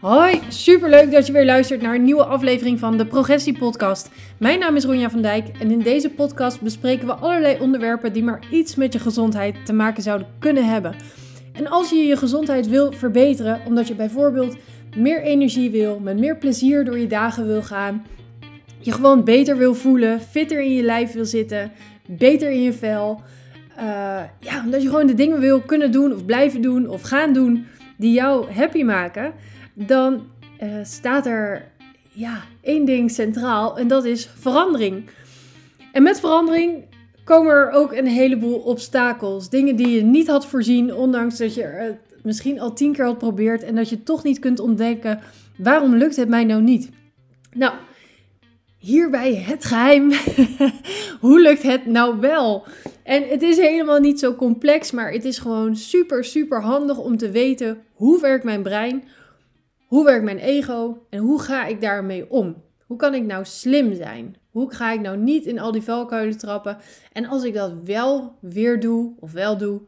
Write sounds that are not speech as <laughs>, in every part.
Hoi, superleuk dat je weer luistert naar een nieuwe aflevering van de Progressie Podcast. Mijn naam is Ronja van Dijk en in deze podcast bespreken we allerlei onderwerpen die maar iets met je gezondheid te maken zouden kunnen hebben. En als je je gezondheid wil verbeteren, omdat je bijvoorbeeld meer energie wil, met meer plezier door je dagen wil gaan, je gewoon beter wil voelen, fitter in je lijf wil zitten, beter in je vel, uh, ja, omdat je gewoon de dingen wil kunnen doen of blijven doen of gaan doen die jou happy maken, dan uh, staat er ja, één ding centraal en dat is verandering. En met verandering komen er ook een heleboel obstakels. Dingen die je niet had voorzien, ondanks dat je het misschien al tien keer had geprobeerd en dat je toch niet kunt ontdekken waarom lukt het mij nou niet. Nou, hierbij het geheim. <laughs> Hoe lukt het nou wel? En het is helemaal niet zo complex, maar het is gewoon super, super handig om te weten hoe werkt mijn brein, hoe werkt mijn ego en hoe ga ik daarmee om? Hoe kan ik nou slim zijn? Hoe ga ik nou niet in al die vuilkuilen trappen? En als ik dat wel weer doe of wel doe,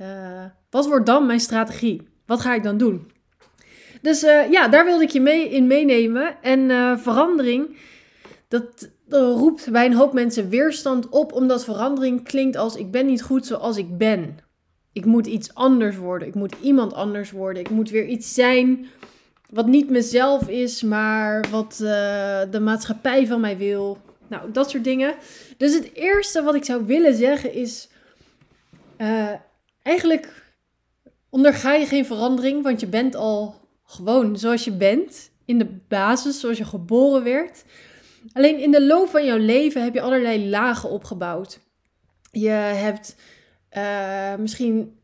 uh, wat wordt dan mijn strategie? Wat ga ik dan doen? Dus uh, ja, daar wilde ik je mee in meenemen. En uh, verandering, dat, dat roept bij een hoop mensen weerstand op, omdat verandering klinkt als ik ben niet goed zoals ik ben. Ik moet iets anders worden. Ik moet iemand anders worden. Ik moet weer iets zijn wat niet mezelf is, maar wat uh, de maatschappij van mij wil. Nou, dat soort dingen. Dus het eerste wat ik zou willen zeggen is: uh, eigenlijk onderga je geen verandering, want je bent al gewoon zoals je bent. In de basis, zoals je geboren werd. Alleen in de loop van jouw leven heb je allerlei lagen opgebouwd. Je hebt uh, misschien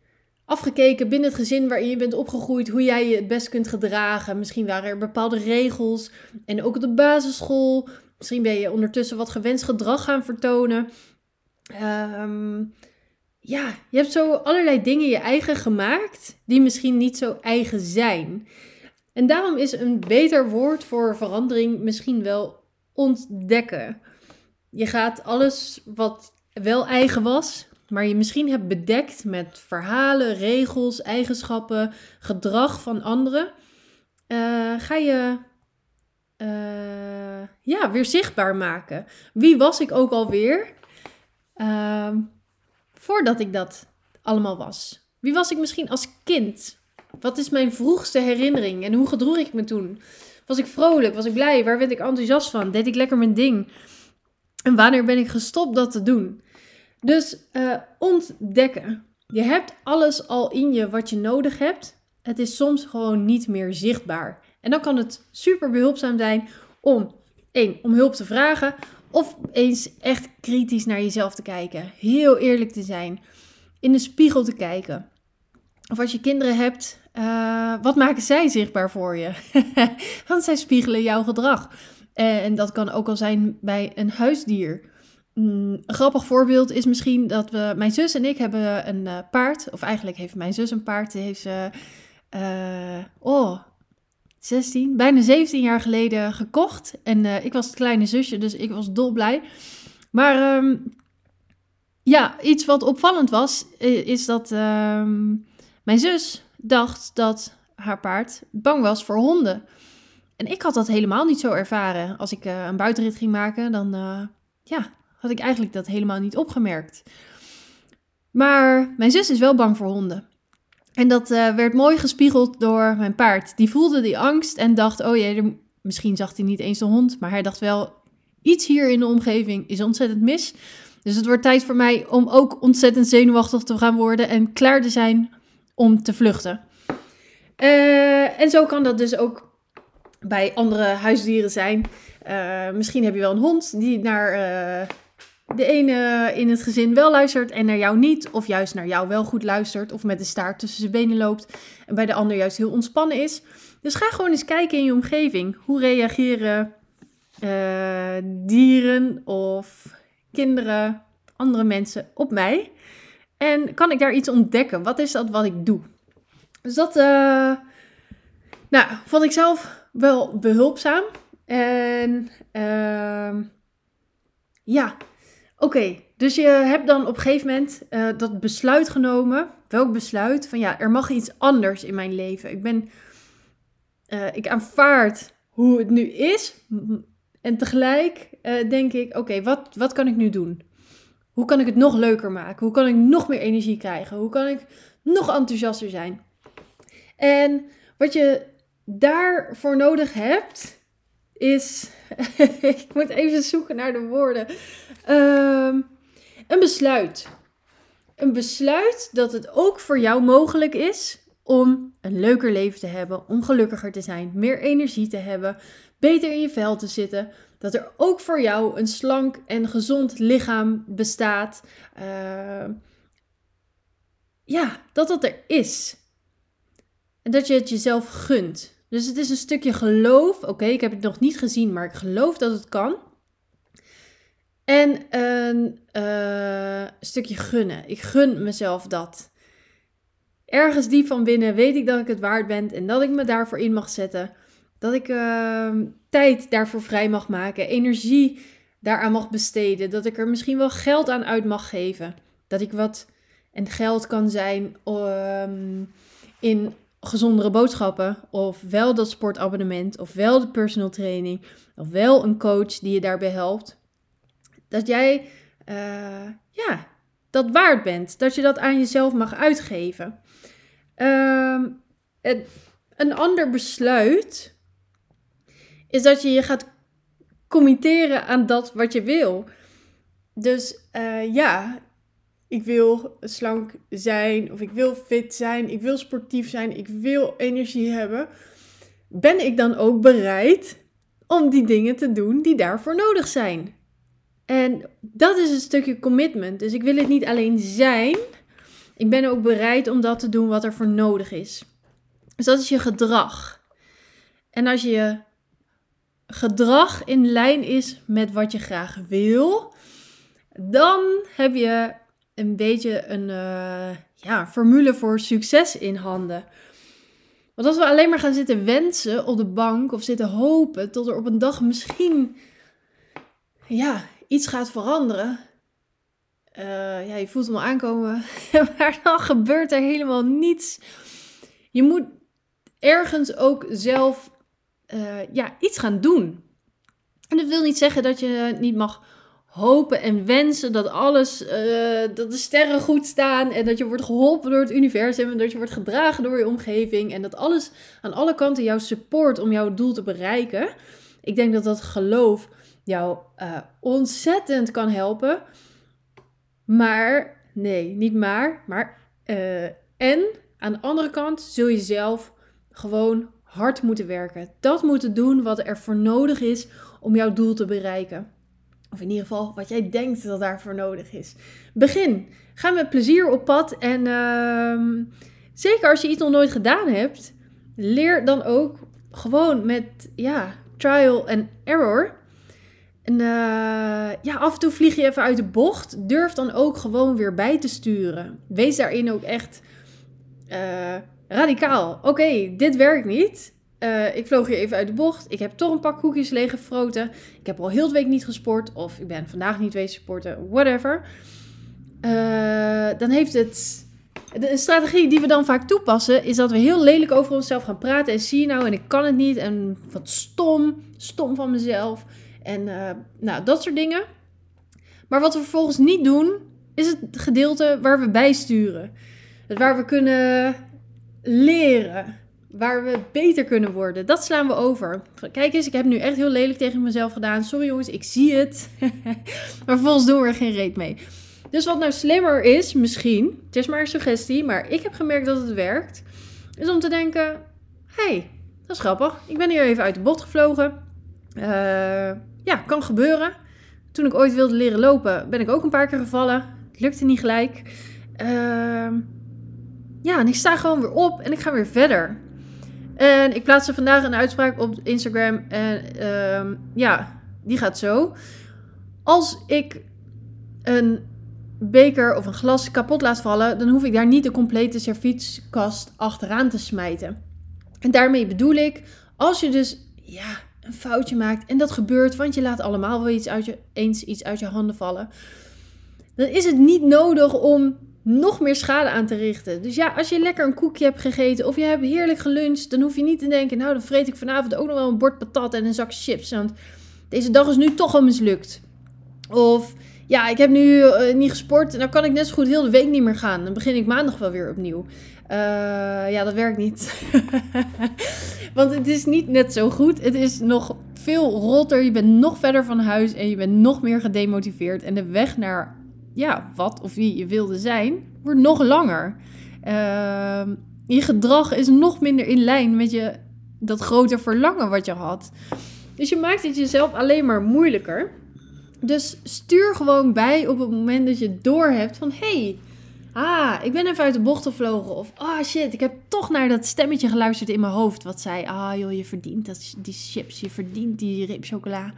afgekeken binnen het gezin waarin je bent opgegroeid, hoe jij je het best kunt gedragen. Misschien waren er bepaalde regels. En ook op de basisschool. Misschien ben je ondertussen wat gewenst gedrag gaan vertonen. Um, ja, je hebt zo allerlei dingen je eigen gemaakt, die misschien niet zo eigen zijn. En daarom is een beter woord voor verandering misschien wel ontdekken. Je gaat alles wat wel eigen was, maar je misschien hebt bedekt met verhalen, regels, eigenschappen, gedrag van anderen, uh, ga je uh, ja, weer zichtbaar maken. Wie was ik ook alweer uh, voordat ik dat allemaal was? Wie was ik misschien als kind? Wat is mijn vroegste herinnering en hoe gedroeg ik me toen? Was ik vrolijk? Was ik blij? Waar werd ik enthousiast van? Deed ik lekker mijn ding? En wanneer ben ik gestopt dat te doen? Dus uh, ontdekken. Je hebt alles al in je wat je nodig hebt. Het is soms gewoon niet meer zichtbaar. En dan kan het super behulpzaam zijn om één, om hulp te vragen. Of eens echt kritisch naar jezelf te kijken. Heel eerlijk te zijn. In de spiegel te kijken. Of als je kinderen hebt, uh, wat maken zij zichtbaar voor je? <laughs> Want zij spiegelen jouw gedrag. En dat kan ook al zijn bij een huisdier. Mm, een grappig voorbeeld is misschien dat we, mijn zus en ik hebben een uh, paard, of eigenlijk heeft mijn zus een paard, die heeft ze, uh, oh, 16, bijna 17 jaar geleden gekocht. En uh, ik was het kleine zusje, dus ik was dolblij. Maar um, ja, iets wat opvallend was, is dat um, mijn zus dacht dat haar paard bang was voor honden. En ik had dat helemaal niet zo ervaren. Als ik een buitenrit ging maken, dan ja, had ik eigenlijk dat helemaal niet opgemerkt. Maar mijn zus is wel bang voor honden. En dat uh, werd mooi gespiegeld door mijn paard. Die voelde die angst en dacht: oh jee, misschien zag hij niet eens de hond, maar hij dacht wel: iets hier in de omgeving is ontzettend mis. Dus het wordt tijd voor mij om ook ontzettend zenuwachtig te gaan worden en klaar te zijn om te vluchten. Uh, en zo kan dat dus ook bij andere huisdieren zijn. Uh, misschien heb je wel een hond die naar de ene in het gezin wel luistert en naar jou niet. Of juist naar jou wel goed luistert. Of met de staart tussen zijn benen loopt. En bij de ander juist heel ontspannen is. Dus ga gewoon eens kijken in je omgeving. Hoe reageren uh, dieren of kinderen, andere mensen op mij? En kan ik daar iets ontdekken? Wat is dat wat ik doe? Dus dat uh, nou, vond ik zelf wel behulpzaam. En uh, ja, Oké, dus je hebt dan op een gegeven moment uh, dat besluit genomen. Welk besluit? Van ja, er mag iets anders in mijn leven. Ik ben Uh, ik aanvaard hoe het nu is. En tegelijk uh, denk ik, oké, wat, wat kan ik nu doen? Hoe kan ik het nog leuker maken? Hoe kan ik nog meer energie krijgen? Hoe kan ik nog enthousiaster zijn? En wat je daarvoor nodig hebt, is. <laughs> ik moet even zoeken naar de woorden. Um, een besluit. Een besluit dat het ook voor jou mogelijk is om een leuker leven te hebben, om gelukkiger te zijn, meer energie te hebben, beter in je vel te zitten. Dat er ook voor jou een slank en gezond lichaam bestaat. Uh, ja, dat dat er is. En dat je het jezelf gunt. Dus het is een stukje geloof. Oké, ik heb het nog niet gezien, maar ik geloof dat het kan. En een uh, stukje gunnen. Ik gun mezelf dat. Ergens diep van binnen weet ik dat ik het waard ben en dat ik me daarvoor in mag zetten. Dat ik uh, tijd daarvoor vrij mag maken, energie daaraan mag besteden. Dat ik er misschien wel geld aan uit mag geven. Dat ik wat, en geld kan zijn um, in gezondere boodschappen, of wel dat sportabonnement, of wel de personal training, of wel een coach die je daarbij helpt. Dat jij uh, ja, dat waard bent. Dat je dat aan jezelf mag uitgeven. Um, een ander besluit is dat je je gaat committeren aan dat wat je wil. Dus uh, ja, ik wil slank zijn, of ik wil fit zijn, ik wil sportief zijn, ik wil energie hebben. Ben ik dan ook bereid om die dingen te doen die daarvoor nodig zijn? En dat is een stukje commitment. Dus ik wil het niet alleen zijn. Ik ben ook bereid om dat te doen wat er voor nodig is. Dus dat is je gedrag. En als je gedrag in lijn is met wat je graag wil, dan heb je een beetje een uh, ja, formule voor succes in handen. Want als we alleen maar gaan zitten wensen op de bank of zitten hopen tot er op een dag misschien ja, iets gaat veranderen. Uh, ja, je voelt hem al aankomen, <laughs> maar dan gebeurt er helemaal niets. Je moet ergens ook zelf uh, ja, iets gaan doen. En dat wil niet zeggen dat je niet mag hopen en wensen dat alles, uh, dat de sterren goed staan en dat je wordt geholpen door het universum en dat je wordt gedragen door je omgeving en dat alles aan alle kanten jou support om jouw doel te bereiken. Ik denk dat dat geloof jou uh, ontzettend kan helpen. Maar, nee, niet maar, maar. Uh, en aan de andere kant zul je zelf gewoon hard moeten werken. Dat moeten doen wat er voor nodig is om jouw doel te bereiken. Of in ieder geval wat jij denkt dat daarvoor nodig is. Begin. Ga met plezier op pad. En uh, zeker als je iets nog nooit gedaan hebt, leer dan ook gewoon met ja, trial and error. En uh, ja, af en toe vlieg je even uit de bocht. Durf dan ook gewoon weer bij te sturen. Wees daarin ook echt uh, radicaal. Oké, dit werkt niet. Uh, ik vloog hier even uit de bocht. Ik heb toch een pak koekjes leeggefroten. Ik heb al heel de week niet gesport. Of ik ben vandaag niet wezen sporten. Whatever. dan heeft het... De strategie die we dan vaak toepassen... is dat we heel lelijk over onszelf gaan praten. En zie je nou, en ik kan het niet. En wat stom. Stom van mezelf. En uh, nou, dat soort dingen. Maar wat we vervolgens niet doen, is het gedeelte waar we bijsturen. Waar we kunnen leren. Waar we beter kunnen worden. Dat slaan we over. Kijk eens, ik heb nu echt heel lelijk tegen mezelf gedaan. Sorry jongens, ik zie het. <laughs> maar vervolgens doen we er geen reet mee. Dus wat nou slimmer is, misschien, het is maar een suggestie, maar ik heb gemerkt dat het werkt, is om te denken: hey, dat is grappig. Ik ben hier even uit de bot gevlogen. Uh, ja, kan gebeuren. Toen ik ooit wilde leren lopen, ben ik ook een paar keer gevallen. Het lukte niet gelijk. Uh, ja, en ik sta gewoon weer op en ik ga weer verder. En ik plaatste vandaag een uitspraak op Instagram. En uh, ja, die gaat zo. Als ik een beker of een glas kapot laat vallen, dan hoef ik daar niet de complete servietskast achteraan te smijten. En daarmee bedoel ik, als je dus ja, een foutje maakt. En dat gebeurt, want je laat allemaal wel iets uit je, eens iets uit je handen vallen. Dan is het niet nodig om nog meer schade aan te richten. Dus ja, als je lekker een koekje hebt gegeten of je hebt heerlijk geluncht, dan hoef je niet te denken, nou dan vreet ik vanavond ook nog wel een bord patat en een zak chips, want deze dag is nu toch al mislukt. Of ja, ik heb nu eh, niet gesport en dan kan ik net zo goed heel de week niet meer gaan. Dan begin ik maandag wel weer opnieuw. Uh, ja, dat werkt niet. <laughs> Want het is niet net zo goed. Het is nog veel rotter. Je bent nog verder van huis en je bent nog meer gedemotiveerd. En de weg naar ja, wat of wie je wilde zijn, wordt nog langer. Uh, je gedrag is nog minder in lijn met je, dat grote verlangen wat je had. Dus je maakt het jezelf alleen maar moeilijker. Dus stuur gewoon bij op het moment dat je doorhebt van hey, ah, ik ben even uit de bocht gevlogen. Of ah shit, ik heb toch naar dat stemmetje geluisterd in mijn hoofd. Wat zei, ah joh, je verdient dat, die chips, je verdient die ribchocola.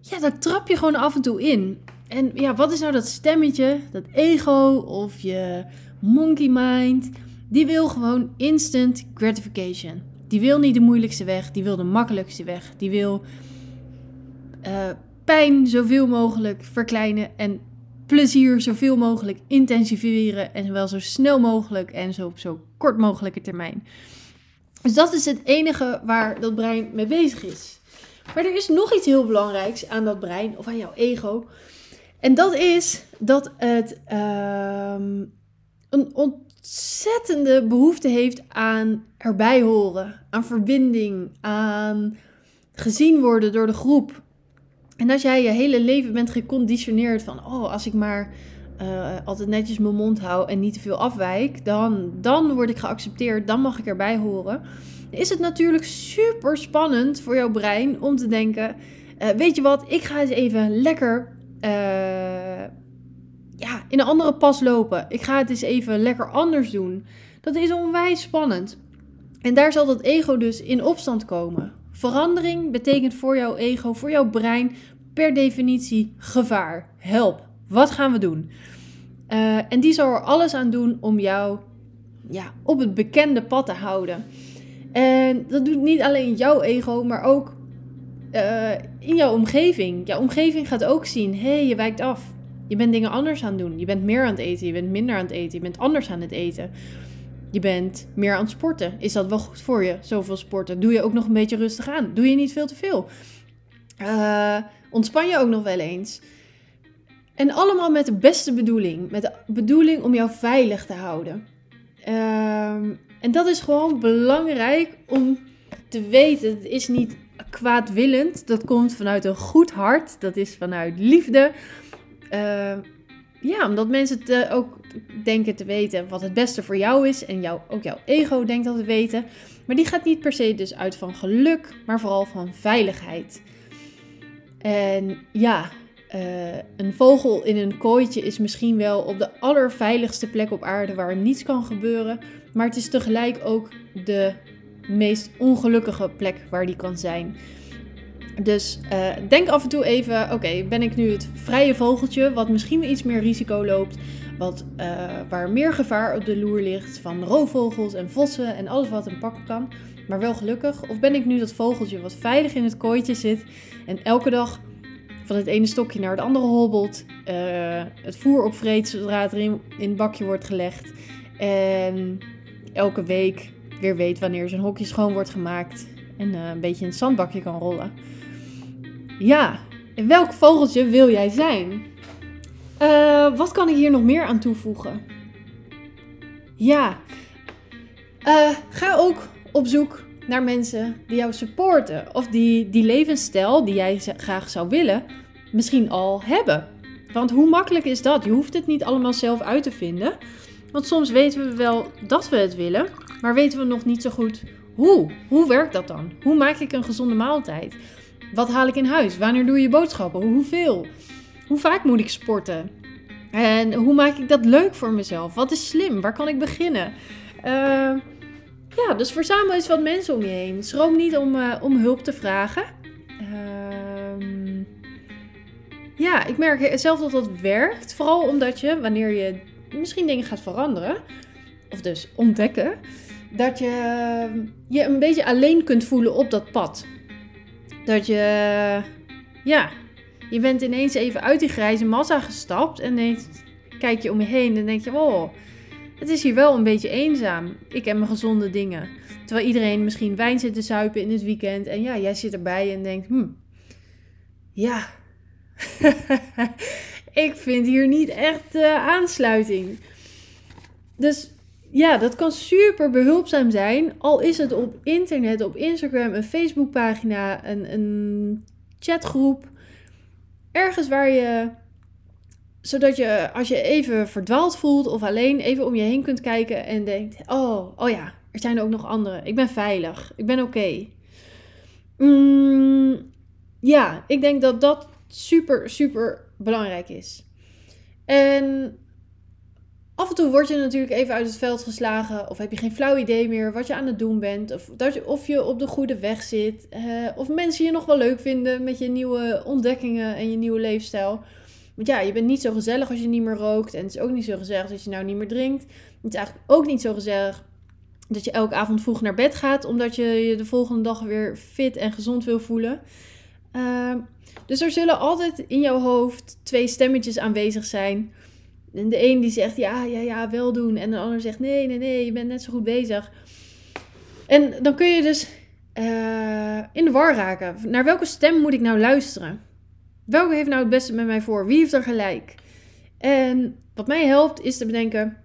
Ja, daar trap je gewoon af en toe in. En ja, wat is nou dat stemmetje, dat ego of je monkey mind? Die wil gewoon instant gratification. Die wil niet de moeilijkste weg, die wil de makkelijkste weg. Die wil uh, pijn zoveel mogelijk verkleinen en plezier zoveel mogelijk intensiveren en wel zo snel mogelijk en zo op zo kort mogelijke termijn. Dus dat is het enige waar dat brein mee bezig is. Maar er is nog iets heel belangrijks aan dat brein of aan jouw ego. En dat is dat het ehm, een ontzettende behoefte heeft aan erbij horen, aan verbinding, aan gezien worden door de groep. En als jij je hele leven bent geconditioneerd van, oh, als ik maar uh, altijd netjes mijn mond hou en niet te veel afwijk, dan, dan word ik geaccepteerd, dan mag ik erbij horen. is het natuurlijk super spannend voor jouw brein om te denken, uh, weet je wat, ik ga eens even lekker uh, ja, in een andere pas lopen. Ik ga het eens even lekker anders doen. Dat is onwijs spannend. En daar zal dat ego dus in opstand komen. Verandering betekent voor jouw ego, voor jouw brein, per definitie gevaar. Help. Wat gaan we doen? Uh, en die zal er alles aan doen om jou ja, op het bekende pad te houden. En dat doet niet alleen jouw ego, maar ook uh, in jouw omgeving. Jouw omgeving gaat ook zien: hé, hey, je wijkt af. Je bent dingen anders aan het doen. Je bent meer aan het eten, je bent minder aan het eten, je bent anders aan het eten. Je bent meer aan het sporten. Is dat wel goed voor je, zoveel sporten? Doe je ook nog een beetje rustig aan? Doe je niet veel te veel? Uh, ontspan je ook nog wel eens? En allemaal met de beste bedoeling. Met de bedoeling om jou veilig te houden. Uh, en dat is gewoon belangrijk om te weten. Het is niet kwaadwillend. Dat komt vanuit een goed hart. Dat is vanuit liefde. Uh, ja, omdat mensen te, ook denken te weten wat het beste voor jou is. En jou, ook jouw ego denkt dat te weten. Maar die gaat niet per se dus uit van geluk, maar vooral van veiligheid. En ja, uh, een vogel in een kooitje is misschien wel op de allerveiligste plek op aarde waar niets kan gebeuren. Maar het is tegelijk ook de meest ongelukkige plek waar die kan zijn. Dus uh, denk af en toe even: oké, ben ik nu het vrije vogeltje, wat misschien iets meer risico loopt, wat, uh, waar meer gevaar op de loer ligt van roofvogels en vossen en alles wat een pakken kan, maar wel gelukkig? Of ben ik nu dat vogeltje wat veilig in het kooitje zit en elke dag van het ene stokje naar het andere hobbelt, uh, het voer opvreet zodra er in, in het bakje wordt gelegd en elke week weer weet wanneer zijn hokje schoon wordt gemaakt en een beetje in het zandbakje kan rollen? Ja, en welk vogeltje wil jij zijn? Uh, wat kan ik hier nog meer aan toevoegen? Ja, uh, ga ook op zoek naar mensen die jou supporten. Of die die levensstijl die jij graag zou willen, misschien al hebben. Want hoe makkelijk is dat? Je hoeft het niet allemaal zelf uit te vinden. Want soms weten we wel dat we het willen, maar weten we nog niet zo goed hoe. Hoe werkt dat dan? Hoe maak ik een gezonde maaltijd? Wat haal ik in huis? Wanneer doe je boodschappen? Hoeveel? Hoe vaak moet ik sporten? En hoe maak ik dat leuk voor mezelf? Wat is slim? Waar kan ik beginnen? Uh, ja, dus verzamel eens wat mensen om je heen. Schroom niet om, uh, om hulp te vragen. Uh, ja, ik merk zelf dat dat werkt. Vooral omdat je, wanneer je misschien dingen gaat veranderen, of dus ontdekken, dat je je een beetje alleen kunt voelen op dat pad. Dat je, ja, je bent ineens even uit die grijze massa gestapt en kijk je om je heen en denk je, oh, het is hier wel een beetje eenzaam. Ik heb mijn gezonde dingen. Terwijl iedereen misschien wijn zit te zuipen in het weekend. En ja, jij zit erbij en denkt, hm, ja, <laughs> ik vind hier niet echt uh, aansluiting. Dus ja, dat kan super behulpzaam zijn. Al is het op internet, op Instagram, een Facebookpagina, een, een chatgroep. Ergens waar je, zodat je als je even verdwaald voelt of alleen even om je heen kunt kijken en denkt: Oh, oh ja, er zijn ook nog anderen. Ik ben veilig. Ik ben oké. Mm, ja, ik denk dat dat super, super belangrijk is. En af en toe word je natuurlijk even uit het veld geslagen. Of heb je geen flauw idee meer wat je aan het doen bent. Of, dat je, of je op de goede weg zit. Uh, of mensen je nog wel leuk vinden met je nieuwe ontdekkingen en je nieuwe leefstijl. Want ja, je bent niet zo gezellig als je niet meer rookt. En het is ook niet zo gezellig als je nou niet meer drinkt. Het is eigenlijk ook niet zo gezellig dat je elke avond vroeg naar bed gaat. Omdat je je de volgende dag weer fit en gezond wil voelen. Uh, dus er zullen altijd in jouw hoofd twee stemmetjes aanwezig zijn. En de een die zegt ja, ja, ja, wel doen. En de ander zegt nee, nee, nee, je bent net zo goed bezig. En dan kun je dus uh, in de war raken. Naar welke stem moet ik nou luisteren? Welke heeft nou het beste met mij voor? Wie heeft er gelijk? En wat mij helpt is te bedenken: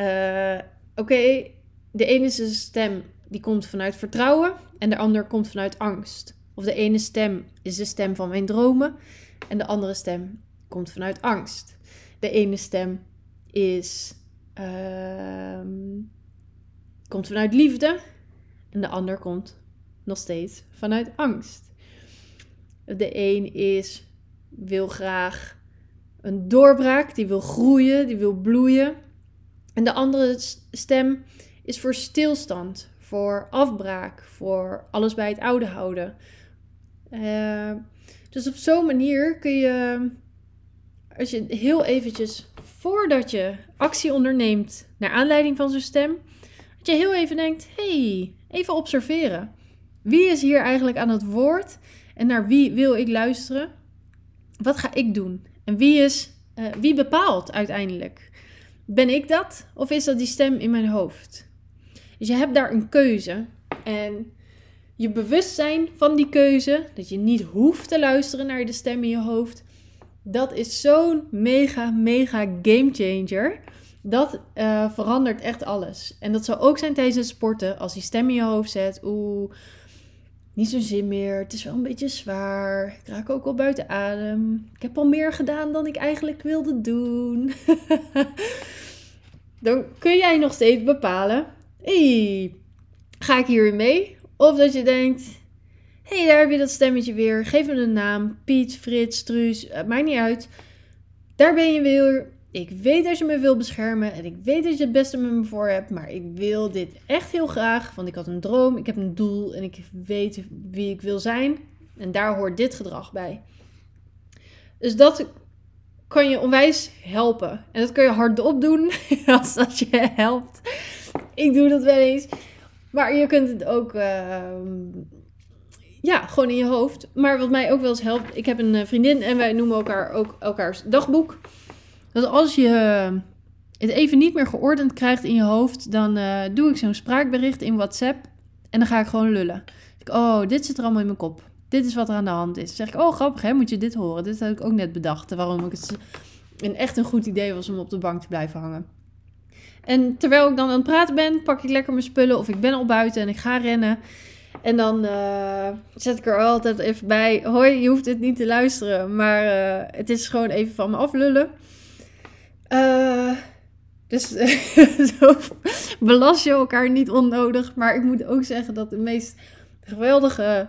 uh, oké, de ene stem die komt vanuit vertrouwen en de ander komt vanuit angst. Of de ene stem is de stem van mijn dromen en de andere stem komt vanuit angst. De ene stem is, uh, komt vanuit liefde en de ander komt nog steeds vanuit angst. De een is, wil graag een doorbraak, die wil groeien, die wil bloeien. En de andere stem is voor stilstand, voor afbraak, voor alles bij het oude houden, uh, dus op zo'n manier kun je, als je heel eventjes voordat je actie onderneemt naar aanleiding van zo'n stem, dat je heel even denkt: hey, even observeren. Wie is hier eigenlijk aan het woord en naar wie wil ik luisteren? Wat ga ik doen? En wie, is, uh, wie bepaalt uiteindelijk? Ben ik dat of is dat die stem in mijn hoofd? Dus je hebt daar een keuze. En je bewustzijn van die keuze, dat je niet hoeft te luisteren naar de stem in je hoofd, dat is zo'n mega, mega game changer. Dat uh, verandert echt alles. En dat zou ook zijn tijdens het sporten. Als die stem in je hoofd zet, oeh, niet zo zin meer. Het is wel een beetje zwaar. Ik raak ook al buiten adem. Ik heb al meer gedaan dan ik eigenlijk wilde doen. <laughs> Dan kun jij nog steeds bepalen. hey, ga ik hier mee? Of dat je denkt, hey, daar heb je dat stemmetje weer. Geef me een naam. Piet, Frits, Truus, het maakt niet uit. Daar ben je weer. Ik weet dat je me wil beschermen en ik weet dat je het beste met me voor hebt, maar ik wil dit echt heel graag, want ik had een droom, ik heb een doel en ik weet wie ik wil zijn. En daar hoort dit gedrag bij. Dus dat kan je onwijs helpen. En dat kun je hardop doen <laughs> als dat je helpt. Ik doe dat wel eens. Maar je kunt het ook, ehm, ja, gewoon in je hoofd. Maar wat mij ook wel eens helpt, ik heb een eh, vriendin en wij noemen elkaar ook elkaars dagboek. Dat als je het even niet meer geordend krijgt in je hoofd, dan uh, doe ik zo'n spraakbericht in WhatsApp en dan ga ik gewoon lullen. Ik, oh, dit zit er allemaal in mijn kop. Dit is wat er aan de hand is. Dan zeg ik, oh grappig hè, moet je dit horen. Dit heb ik ook net bedacht, waarom ik het een echt een goed idee was om op de bank te blijven hangen. En terwijl ik dan aan het praten ben, pak ik lekker mijn spullen of ik ben al buiten en ik ga rennen. En dan uh, zet ik er altijd even bij. Hoi, je hoeft het niet te luisteren, maar uh, het is gewoon even van me aflullen. Uh, dus <laughs> zo belast je elkaar niet onnodig. Maar ik moet ook zeggen dat de meest geweldige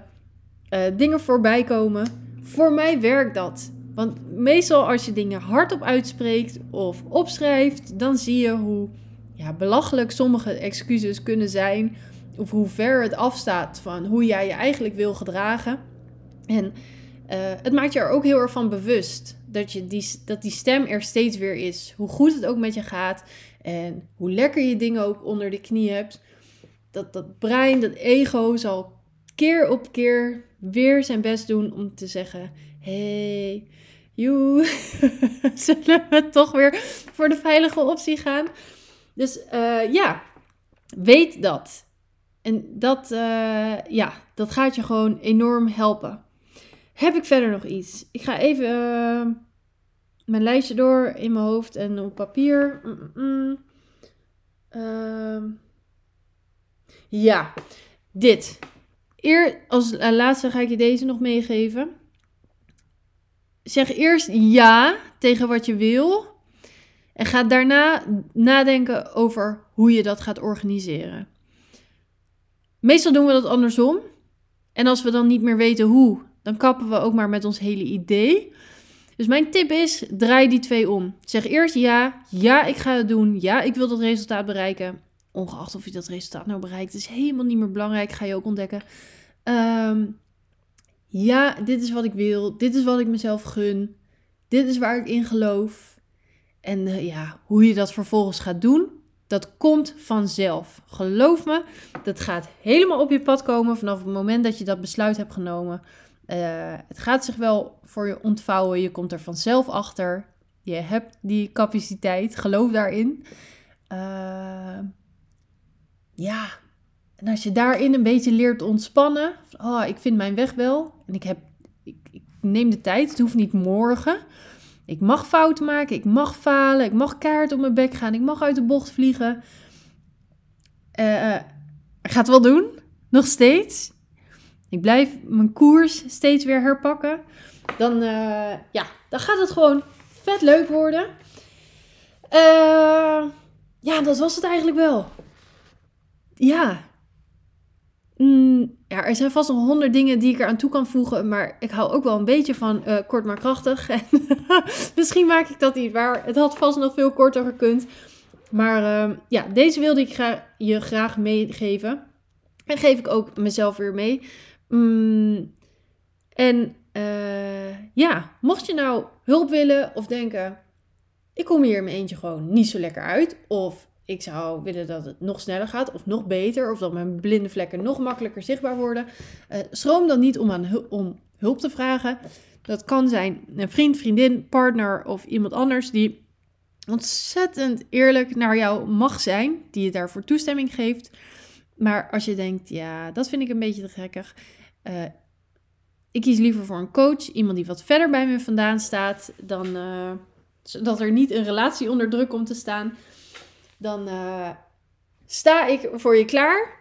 dingen voorbij komen. Voor mij werkt dat. Want meestal als je dingen hardop uitspreekt of opschrijft, dan zie je hoe ja, belachelijk sommige excuses kunnen zijn. Of hoe ver het afstaat van hoe jij je eigenlijk wil gedragen. En uh, het maakt je er ook heel erg van bewust dat, je die, dat die stem er steeds weer is. Hoe goed het ook met je gaat. En hoe lekker je dingen ook onder de knie hebt. Dat, dat brein, dat ego zal keer op keer weer zijn best doen om te zeggen: hey, joe, <laughs> zullen we toch weer voor de veilige optie gaan? Dus uh, ja, weet dat. En dat, uh, ja, dat gaat je gewoon enorm helpen. Heb ik verder nog iets? Ik ga even uh, mijn lijstje door in mijn hoofd en op papier. -mm. ja, dit. Eer, als laatste ga ik je deze nog meegeven. Zeg eerst ja tegen wat je wil. En ga daarna nadenken over hoe je dat gaat organiseren. Meestal doen we dat andersom. En als we dan niet meer weten hoe, dan kappen we ook maar met ons hele idee. Dus mijn tip is: draai die twee om. Zeg eerst ja, ja, ik ga het doen. Ja, ik wil dat resultaat bereiken. Ongeacht of je dat resultaat nou bereikt, is helemaal niet meer belangrijk, ga je ook ontdekken. Um, ja, dit is wat ik wil. Dit is wat ik mezelf gun. Dit is waar ik in geloof. En uh, ja, hoe je dat vervolgens gaat doen, dat komt vanzelf. Geloof me, dat gaat helemaal op je pad komen vanaf het moment dat je dat besluit hebt genomen. Uh, het gaat zich wel voor je ontvouwen. Je komt er vanzelf achter. Je hebt die capaciteit. Geloof daarin. Uh, ja, en als je daarin een beetje leert ontspannen, oh, ik vind mijn weg wel en ik, heb, ik, ik neem de tijd, het hoeft niet morgen. Ik mag fouten maken, ik mag falen, ik mag kaart op mijn bek gaan, ik mag uit de bocht vliegen. Uh, ik ga het wel doen, nog steeds. Ik blijf mijn koers steeds weer herpakken. Dan, uh, ja, dan gaat het gewoon vet leuk worden. Ja, dat was het eigenlijk wel. Ja, Mm, ja, er zijn vast nog honderd dingen die ik er aan toe kan voegen. Maar ik hou ook wel een beetje van uh, kort maar krachtig. <laughs> En <laughs> misschien maak ik dat niet waar. Het had vast nog veel korter gekund. Maar uh, ja, deze wilde ik je graag meegeven. En geef ik ook mezelf weer mee. Mm, en uh, ja, mocht je nou hulp willen of denken... Ik kom hier in mijn eentje gewoon niet zo lekker uit. Of ik zou willen dat het nog sneller gaat of nog beter. Of dat mijn blinde vlekken nog makkelijker zichtbaar worden. Uh, schroom dan niet om, aan om hulp te vragen. Dat kan zijn een vriend, vriendin, partner of iemand anders die ontzettend eerlijk naar jou mag zijn. Die je daarvoor toestemming geeft. Maar als je denkt, ja, dat vind ik een beetje te gekkig. Uh, ik kies liever voor een coach. Iemand die wat verder bij me vandaan staat. Dan, uh, zodat er niet een relatie onder druk komt te staan dan uh, sta ik voor je klaar.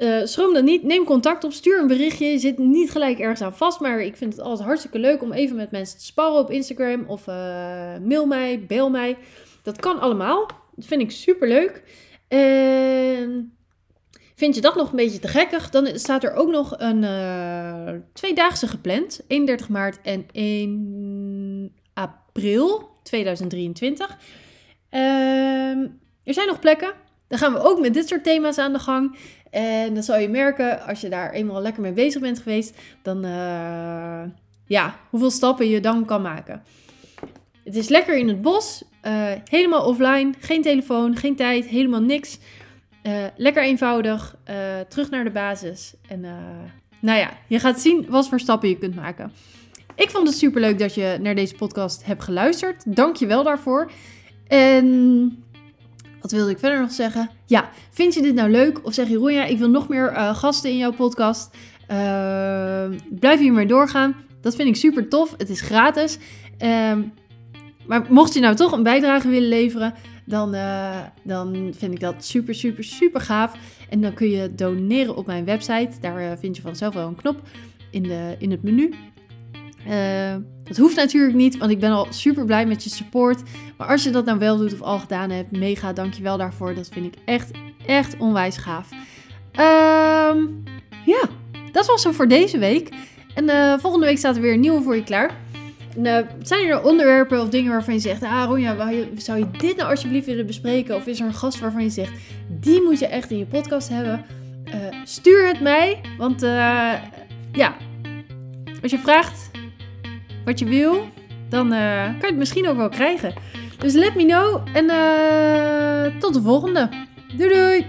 Uh, schroom dan niet, neem contact op, stuur een berichtje. Je zit niet gelijk ergens aan vast, maar ik vind het altijd hartstikke leuk om even met mensen te sparren op Instagram. Of uh, mail mij, bel mij. Dat kan allemaal. Dat vind ik super leuk. En vind je dat nog een beetje te gekkig, dan staat er ook nog een uh, tweedaagse gepland. 31 maart en 1 april 2023. Ehm er zijn nog plekken. Dan gaan we ook met dit soort thema's aan de gang. En dan zal je merken, als je daar eenmaal lekker mee bezig bent geweest, dan uh, ja, hoeveel stappen je dan kan maken. Het is lekker in het bos, uh, helemaal offline, geen telefoon, geen tijd, helemaal niks. Uh, lekker eenvoudig, terug naar de basis. En nou ja, je gaat zien wat voor stappen je kunt maken. Ik vond het super leuk dat je naar deze podcast hebt geluisterd. Dank je wel daarvoor. En wat wilde ik verder nog zeggen? Ja, vind je dit nou leuk? Of zeg je, Ronja, ik wil nog meer uh, gasten in jouw podcast. Uh, blijf hiermee doorgaan. Dat vind ik super tof. Het is gratis. Uh, maar mocht je nou toch een bijdrage willen leveren, dan, uh, dan vind ik dat super, super, super gaaf. En dan kun je doneren op mijn website. Daar vind je vanzelf wel een knop in, de, in het menu. Uh, dat hoeft natuurlijk niet, want ik ben al super blij met je support. Maar als je dat nou wel doet of al gedaan hebt, mega dankjewel daarvoor. Dat vind ik echt, echt onwijs gaaf. Um, ja, dat was zo voor deze week. En uh, volgende week staat er weer een nieuwe voor je klaar. En, uh, zijn er onderwerpen of dingen waarvan je zegt... Ah Ronja, zou je dit nou alsjeblieft willen bespreken? Of is er een gast waarvan je zegt... Die moet je echt in je podcast hebben. Stuur het mij, want ja... Als je vraagt, wat je wil, dan uh, kan je het misschien ook wel krijgen. Dus let me know en uh, tot de volgende. Doei doei!